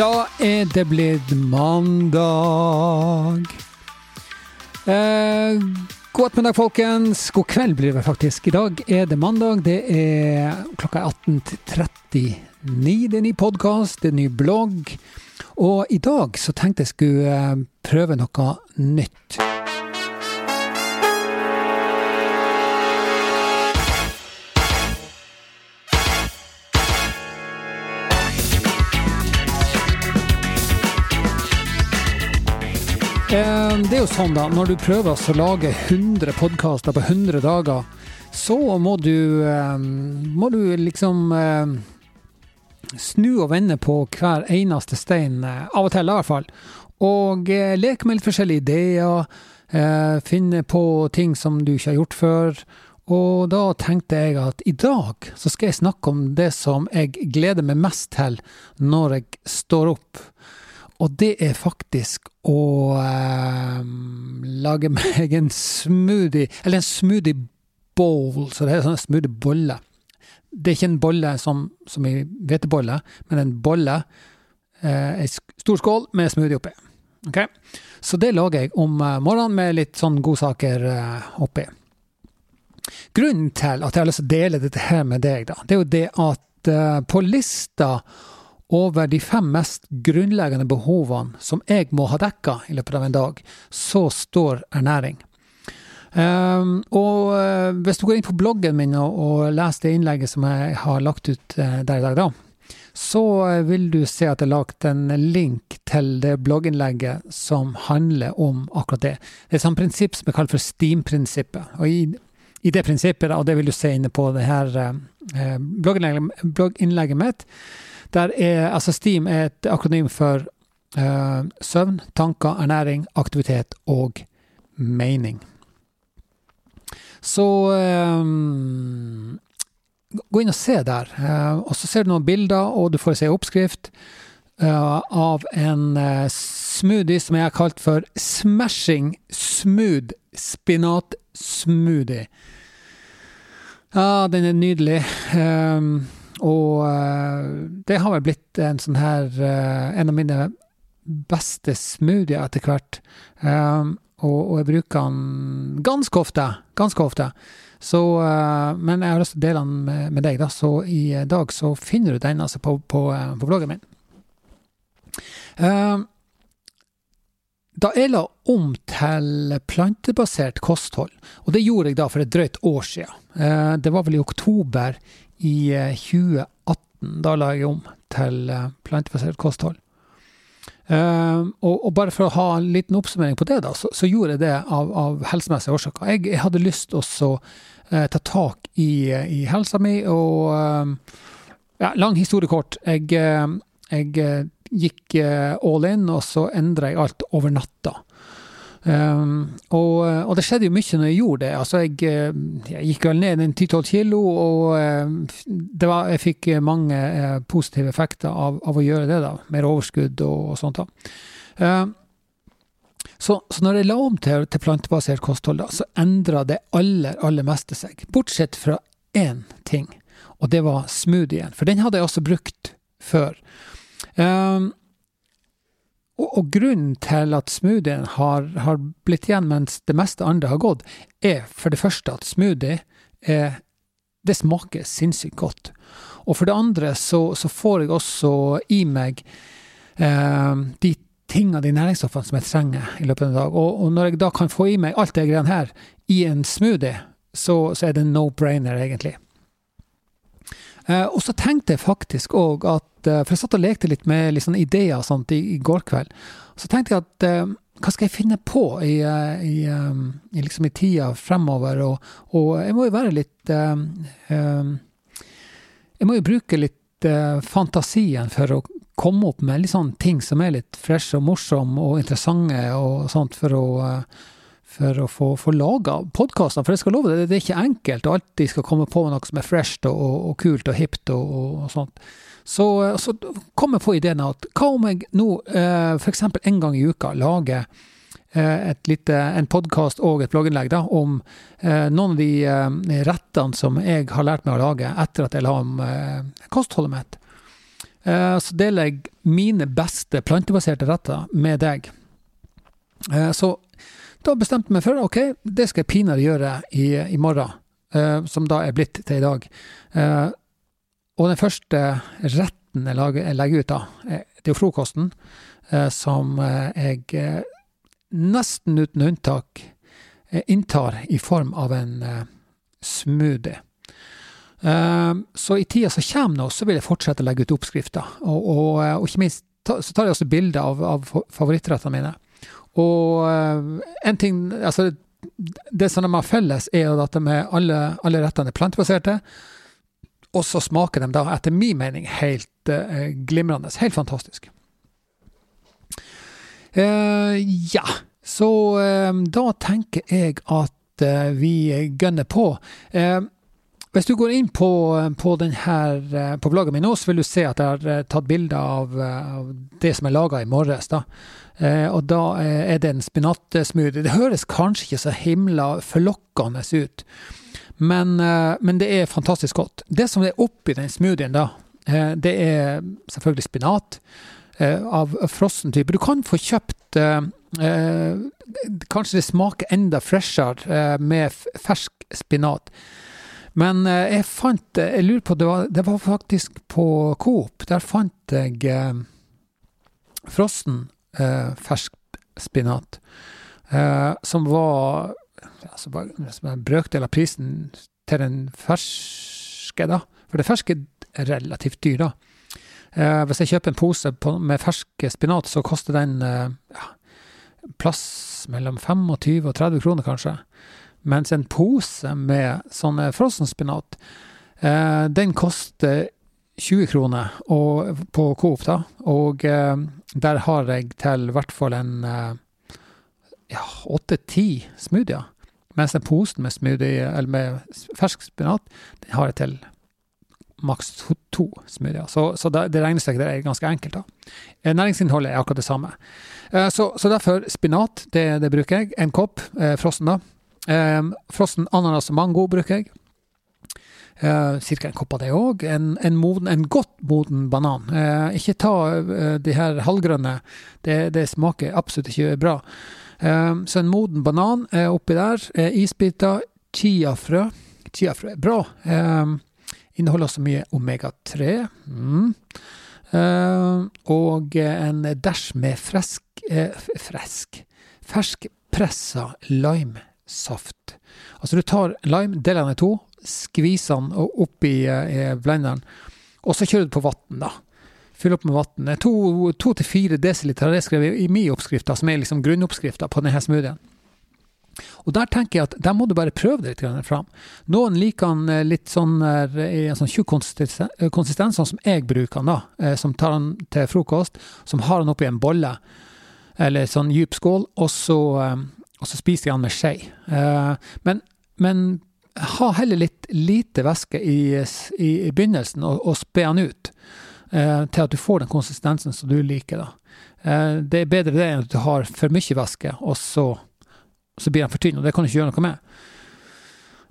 Da er det blitt mandag. Eh, god ettermiddag, folkens. God kveld blir det faktisk. I dag er det mandag. Det er klokka 18.39. Det er ny podkast, det er ny blogg. Og i dag så tenkte jeg skulle eh, prøve noe nytt. Eh, Det er jo sånn da, når du prøver å lage 100 podkaster på 100 dager, så må du, eh, må du liksom eh, snu og vende på hver eneste stein, eh, av og til i hvert fall. Og leke med litt forskjellige ideer, finne på ting som du ikke har gjort før. Og da tenkte jeg at i dag så skal jeg snakke om det som jeg gleder meg mest til når jeg står opp. Og det er faktisk å eh, lage meg en smoothie, eller en smoothie bowl, så det er sånn smoothie bolle. Det er ikke en bolle som, som i hvetebolle, men en bolle, eh, stor skål med smoothie oppi. Okay? Så det lager jeg om eh, morgenen med litt sånn godsaker eh, oppi. Grunnen til at jeg har lyst til å dele dette her med deg, da, det er jo det at eh, på lista over de fem mest grunnleggende behovene som jeg må ha dekka i løpet av en dag, så står ernæring. Um, og uh, hvis du går inn på bloggen min og, og leser det innlegget som jeg har lagt ut uh, der i dag, da, så uh, vil du se at jeg har lagt en link til det blogginnlegget som handler om akkurat det. Det er et sånt prinsipp som er kalt for STEAM-prinsippet. Og i, i, det prinsippet, og det vil du se inne på det her blogginnlegget, blogginnlegget mitt, der er, altså STEAM er et akronym for uh, søvn, tanker, ernæring, aktivitet og mening. Så um, gå inn og se der. Uh, og så ser du noen bilder, og du får se oppskrift uh, av en smoothie som jeg har kalt for Smashing Smooth Spinat Smoothie. Ja, den er nydelig. Um, og det har vel blitt en sånn her En av mine beste smoothier etter hvert. Um, og, og, jeg bruker den ganske ofte. Ganske ofte. Så, men jeg har lyst til å dele den med, deg, da. Så i dag så finner du den altså på, på, på bloggen min. Da jeg la om til plantebasert kosthold, og det gjorde jeg da for et drøyt år siden, det var vel i oktober i 2018. Da la jeg om til plantebasert kosthold. Uh, og, bare for å ha en liten oppsummering på det, da, så, gjorde jeg det av, av helsemessige årsaker. Jeg, jeg, hadde lyst til å uh, ta tak i, i helsa mi, og ja, lang historie kort. Jeg, jeg gikk all in, og så endra jeg alt over natta. Um, og, og, det skjedde jo mye når jeg gjorde det. Altså, jeg, jeg gikk vel ned en 10-12 kilo, og uh, var, jeg fikk mange uh, positive effekter av, av, å gjøre det. da, Mer overskudd og, og sånt. da. Um, så, så, når jeg la om til, til plantebasert kosthold, da, så endra det aller, aller meste seg. Bortsett fra én ting, og det var smoothien. For den hadde jeg også brukt før. Um, og, og, grunnen til at smoothien har, har, blitt igjen mens det meste andre har gått, er for det første at smoothie er, det smaker sinnssykt godt. Og for det andre så, så får jeg også i meg eh, de tingene, de næringsstoffene som jeg trenger i løpet av en dag. Og, og når jeg da kan få i meg alt det greiene her i en smoothie, så, så er det no-brainer, egentlig. Eh, og så tenkte jeg faktisk òg at eh, For jeg satt og lekte litt med sånne ideer og sånt i, i, går kveld. Så tenkte jeg at eh, hva skal jeg finne på i, i, i, liksom i tida fremover? Og, og, jeg må jo være litt Jeg må jo bruke litt fantasien for å komme opp med litt sånne ting som er litt fresh og morsom og interessante og sånt, for å for å få, få laga podkastene. For jeg skal love deg, det er ikke enkelt å alltid skal komme på noe som er fresht og, og, og kult og hipt og, og sånt. Så, så, kom jeg på ideen at hva om jeg nå eh, f.eks. en gang i uka lager eh, lite, en podkast og et blogginnlegg da, om eh, noen av de eh, rettene som jeg har lært meg å lage etter at jeg la om eh, kostholdet mitt. Eh, så deler jeg mine beste plantebaserte retter med deg. Eh, så da bestemte jeg meg for ok, det skal jeg pinadø gjøre i, i morgen, uh, som da er blitt til i dag. Uh, og den første retten jeg, lager, jeg legger ut da, det er jo frokosten, som jeg nesten uten unntak inntar i form av en smoothie. Så i tida som kommer nå, så vil jeg fortsette å legge ut oppskrifter. Og, og, og ikke minst så tar jeg også bilder av, av favorittrettene mine. Og uh, en ting Altså, det som de har felles, er at de er alle, alle rettene er plantebaserte. Og så smaker de da, etter min mening, helt eh, glimrende. Helt fantastisk. Eh, ja, så da tenker jeg at vi gønner på. Hvis du går inn på, på, denne, på bloggen min nå, så vil du se at jeg har tatt bilder av, av det som er laga i morges. da. Eh, og da eh, er det en spinatsmoothie. Det høres kanskje ikke så himla forlokkende ut, men, eh, men, det er fantastisk godt. Det som er oppi den smoothien, da, det er selvfølgelig spinat av frossen type. Du kan få kjøpt Kanskje det smaker enda freshere med fersk spinat. Men jeg fant Jeg lurer på Det var, det var faktisk på Coop. Der fant jeg frossen eh, fersk spinat, eh, som var altså bare, som en brøkdel av prisen til den ferske, da. For det ferske er relativt dyr, da. Eh, hvis jeg kjøper en pose på, med fersk spinat, så koster den eh, ja, plass mellom 25 og 30 kroner, kanskje. Mens en pose med sånne frossenspinat, eh, den koster 20 kroner og, på Coop, da. Og eh, der har jeg til i hvert fall en eh, åtte-ti smoothier. Mens den posen med smoothie, eller med fersk spinat, den har jeg til maks to, to smoothier. Så, så det, det regnestykket der er ganske enkelt. da. Eh, næringsinnholdet er akkurat det samme. Eh, så, så, derfor spinat, det, det, bruker jeg. En kopp eh, frossen, da. Eh, frossen ananas og mango bruker jeg. Uh, Ca. en kopp av det òg. En, en, en, godt moden banan. Uh, ikke ta uh, de her halvgrønne. Det, det, smaker absolutt ikke bra. Uh, så en moden banan er oppi der. isbiter. Chiafrø. Chiafrø er bra. inneholder også mye omega-3. Mm. og en dæsj med fresk Fresk Ferskpressa limesaft. Altså du tar lime, deler den i to skviser den opp i blenderen, og så kjører du på vann, da. Fyll opp med vann. To, til fire desiliter har jeg skrevet i min oppskrift, som er liksom grunnoppskrifta på denne smoothien. Og der tenker jeg at der må du bare prøve det litt fram. Noen liker den eh, litt sånn i en sånn tjukk konsistens, sånn som jeg bruker den, da. Eh, som tar den til frokost, som har den oppi en bolle, eller sånn djup skål, og så, eh, og så spiser jeg den med skje. Men, men ha heller litt lite væske i, i, i begynnelsen, og, og spe den ut eh, til at du får den konsistensen som du liker. Eh, det er bedre det enn at du har for mye væske, og så, så blir den for tynn. Og det kan du ikke gjøre noe med.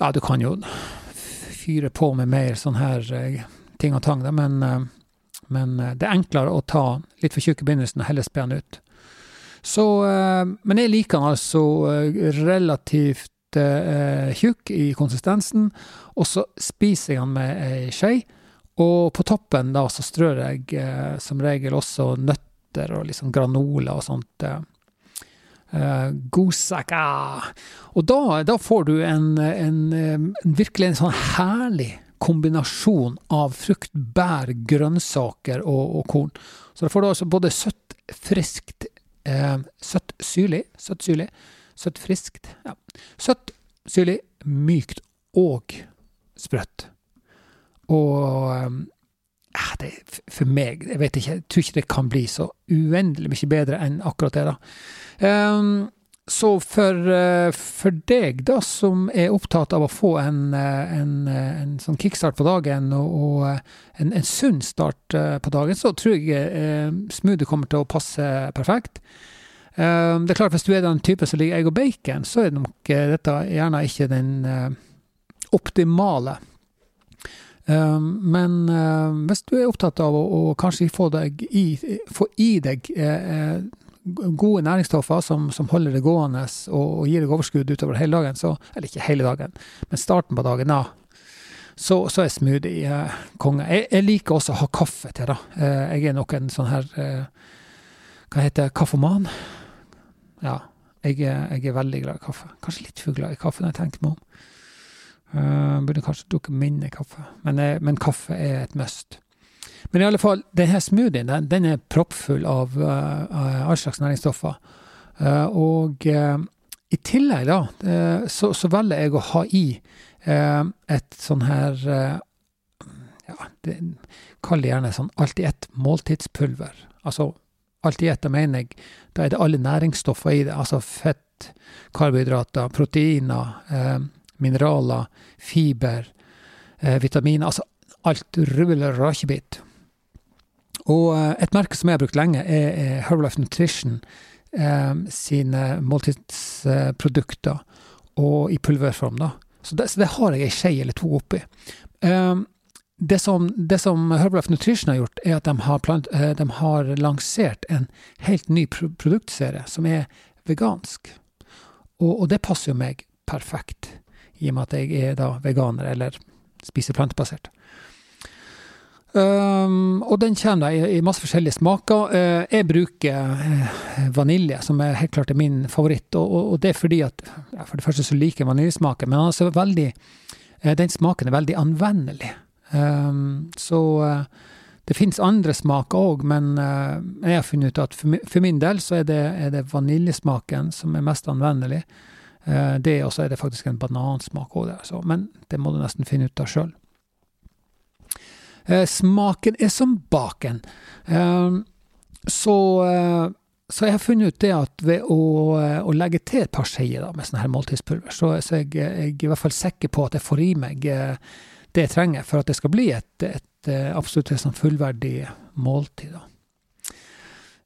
Ja, du kan jo fyre på med mer sånn her eh, ting og tang, men, eh, men eh, det er enklere å ta litt for tjukk i begynnelsen og heller spe den ut. Så, eh, men jeg liker den altså relativt eh, tjukk i konsistensen, og så spiser jeg den med ei skje. Og på toppen da så strør jeg eh, som regel også nøtter og liksom granola og sånt. Eh, eh Gosaka. Og da, da, får du en, en, en, virkelig en sånn herlig kombinasjon av frukt, bær, grønnsaker og, og korn. Så da får du altså både søtt, friskt, eh, søtt, syrlig, søtt, syrlig, Søtt, friskt. Ja. Søtt, syrlig, mykt og sprøtt. Og eh, det, for meg Jeg vet ikke, jeg tror ikke det kan bli så uendelig mye bedre enn akkurat det, da. Um, så for, uh, for, deg, da, som er opptatt av å få en, uh, en, uh, en sånn kickstart på dagen og, og en, en, sunn start på dagen, så tror jeg smoothie kommer til å passe perfekt. Det er klart, Hvis du er den type som liker egg og bacon, så er nok eh, dette gjerne ikke den eh, optimale Men hvis du er opptatt av å, å kanskje få, i, få i deg gode næringsstoffer som, som, holder det gående og, og, gir deg overskudd utover hele dagen, så, eller ikke hele dagen, men starten på dagen, da, så, så er smoothie eh, konge. Jeg, jeg, liker også å ha kaffe til, da. Eh, jeg er nok en sånn her eh, Hva heter det? Kaffeman? Ja. Jeg, jeg, er veldig glad i kaffe. Kanskje litt for glad i kaffe når jeg tenker meg om. Uh, burde kanskje drukke mindre kaffe, men, uh, men, kaffe er et must. Men i alle fall, denne smoothien den, den er proppfull av uh, all slags næringsstoffer. og i tillegg, da, så, så, velger jeg å ha i et sånn her ja, det, Kall det gjerne sånn alltid ett måltidspulver. Altså alt i ett, da mener jeg da er det alle næringsstoffer i det. Altså fett, karbohydrater, proteiner, mineraler, fiber, vitaminer. Altså alt ruller rakebit. Og eh, et merke som jeg har brukt lenge, er, er Herbalife Nutrition eh, sine måltidsprodukter, og i pulverform, da. Så det, så det har jeg ei skje eller to oppi. Um, det som, det som Herbalife Nutrition har gjort, er at de har, plant, eh, de har lansert en helt ny produktserie som er vegansk. Og, og, det passer jo meg perfekt, i og med at jeg er da veganer, eller spiser plantebasert. Um, og den kommer i, i, masse forskjellige smaker. Uh, jeg bruker uh, vanilje, som er helt klart er min favoritt. Og, og, og det er fordi at ja, For det første så liker jeg vaniljesmaken, men altså veldig, uh, den smaken er veldig anvendelig. Um, så uh, det fins andre smaker òg, men jeg har funnet ut at for, min del så er det, er det, vaniljesmaken som er mest anvendelig. Det Og så er det faktisk en banansmak òg der, så, men det må du nesten finne ut av sjøl. Smaken er som baken. Ehm, så så jeg har funnet ut det at ved å, å legge til et par skjeer med sånn her måltidspulver, så, så jeg, jeg, er i hvert fall sikker på at jeg får i meg eh, det jeg trenger for at det skal bli et, et eh, absolutt et sånn fullverdig måltid. Da.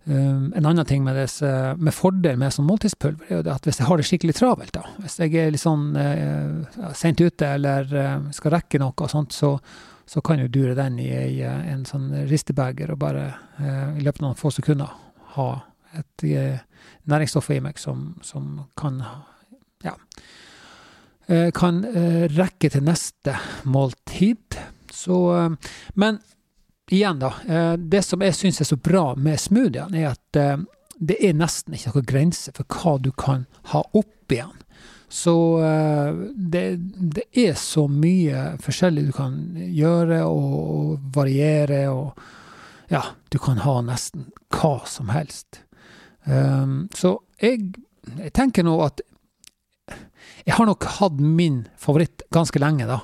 Um, en annen ting med, det, med fordel med sånn måltidspulver, er jo at hvis jeg har det skikkelig travelt, da, hvis jeg er litt sånn uh, sent ute eller uh, skal rekke noe og sånt, så, så kan du dure den i, i en sånn ristebeger og bare eh, i løpet av noen få sekunder ha et næringsstoff i meg som, som kan ja, Eh, kan eh, rekke til neste måltid. Så eh, Men igjen, da. Det som jeg syns er så bra med smoothiene, er at det er nesten ikke noen grense for hva du kan ha oppi den. Så det, det, er så mye forskjellig du kan gjøre og, og variere og Ja, du kan ha nesten hva som helst. Um, så jeg, jeg tenker nå at jeg har nok hatt min favoritt ganske lenge, da.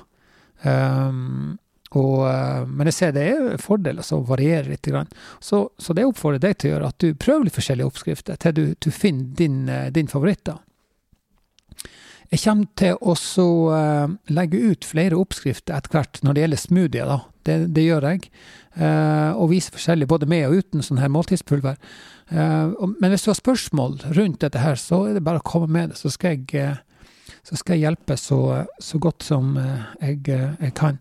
Um, og, uh, men jeg ser det er fordeler som varierer litt. Så, så det oppfordrer deg til å gjøre at du prøver litt forskjellige oppskrifter til du, du finner din, uh, din favoritt. da. Jeg kommer til å uh, legge ut flere oppskrifter etter hvert når det gjelder smoothier. da. Det, det gjør jeg. Uh, og vise forskjellig, både med og uten sånn her måltidspulver. Uh, men hvis du har spørsmål rundt dette her, så er det bare å komme med det, så skal jeg så skal jeg hjelpe så, så godt som eh, jeg, eh, jeg kan.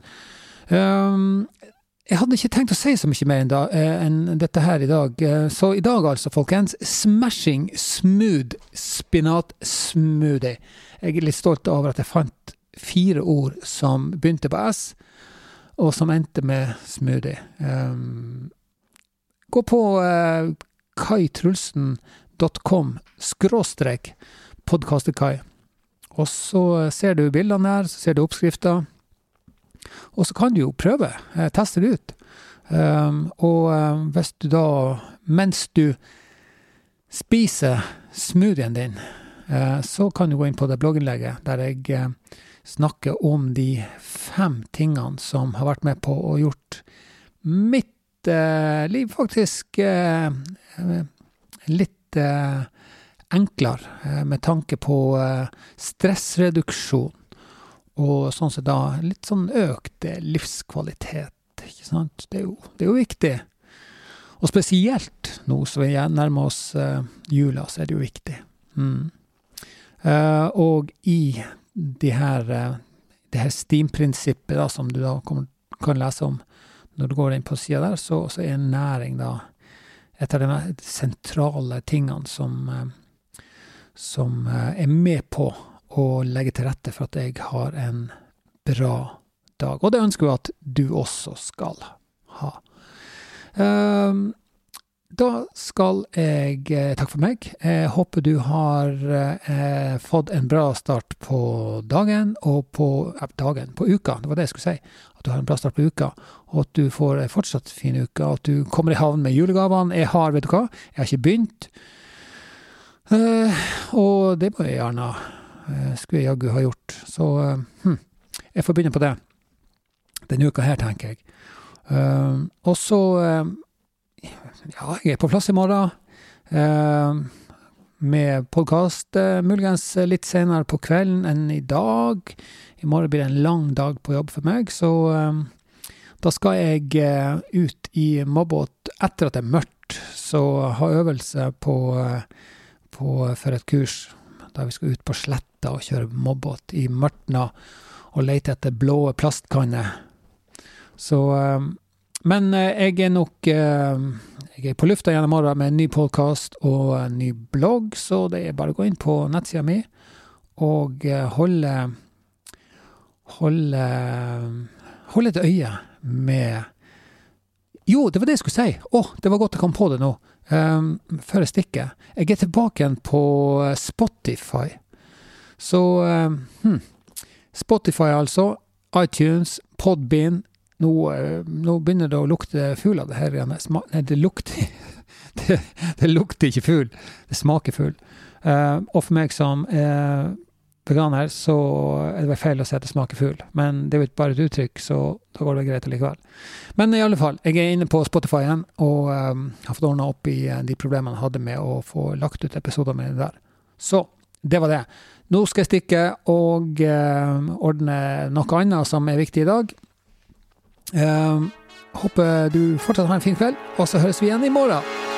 Jeg hadde ikke tenkt å si så mye mer enn, da, eh, enn dette her i dag. Så i dag altså, folkens, smashing smooth spinatsmoothie. Jeg er litt stolt over at jeg fant fire ord som begynte på S, og som endte med smoothie. Um, gå på uh, kaitrulsen.com skråstrek podkastekai. Og så ser du bildene her, så ser du oppskrifta. Og så kan du jo prøve, eh, teste det ut. Um, og um, hvis du da, mens du spiser smoothien din, så kan du gå inn på det blogginnlegget der jeg uh, snakker om de fem tingene som har vært med på å gjort mitt uh, liv faktisk litt enklere eh, med tanke på eh, stressreduksjon. Og sånn sett da litt sånn økt eh, livskvalitet, ikke sant. Det er jo, det er jo viktig. Og spesielt nå som vi nærmer oss jula, så er det jo viktig. Mm. Og i de her, det her Steam-prinsippet, som du da kommer, kan lese om når du går inn på sida der, så, så, er næring da et av de sentrale tingene som, eh, som eh, er med på å legge til rette for at jeg har en bra dag. Og det ønsker vi at du også skal ha. Um, da skal jeg eh, takke for meg. Jeg håper du har eh, fått en bra start på dagen, og på eh, dagen, på uka. Det var det jeg skulle si. At du har en bra start på uka, og at du får en fortsatt fin uke. At du kommer i havn med julegavene. Jeg har, vet du hva, jeg har ikke begynt. Eh, og det må jeg gjerne eh, skulle jeg jaggu ha gjort. Så eh, hm, jeg får begynne på det denne uka her, tenker jeg. og så ja, jeg er på plass i morgen. Eh, med podkast eh, muligens litt senere på kvelden enn i dag. I morgen blir det en lang dag på jobb for meg, så eh, da skal jeg eh, ut i mobbåt etter at det er mørkt. Så ha øvelse på, eh, på, for et kurs da vi skal ut på sletta og kjøre mobbåt i mørtna og lete etter blå plastkanner. Så eh, Men jeg er nok jeg er på lufta igjen i morgen med en ny podkast og en ny blogg, så det er bare å gå inn på nettsida mi og eh, holde Holde Holde et øye med Jo, det var det jeg skulle si! Å, oh, det var godt jeg kom på det nå. Um, før jeg stikker. Jeg er tilbake igjen på Spotify. Så um, hmm. Spotify, altså. iTunes, Podbean, nå, eh, nå, begynner det å lukte fugl av det her igjen. Nei, det lukter det, det, lukter ikke fugl, det smaker fugl. Uh, og for meg som er veganer, så er det feil å si at det smaker fugl. Men det er jo bare et uttrykk, så da går det greit allikevel. Men i alle fall, jeg er inne på Spotify igjen og um, har fått ordna opp i de problemene jeg hadde med å få lagt ut episoder med det der. Så det var det. Nå skal jeg stikke og uh, ordne noe annet som er viktig i dag. Uh, håper du fortsatt har en fin kveld, og så høres vi igjen i morgen.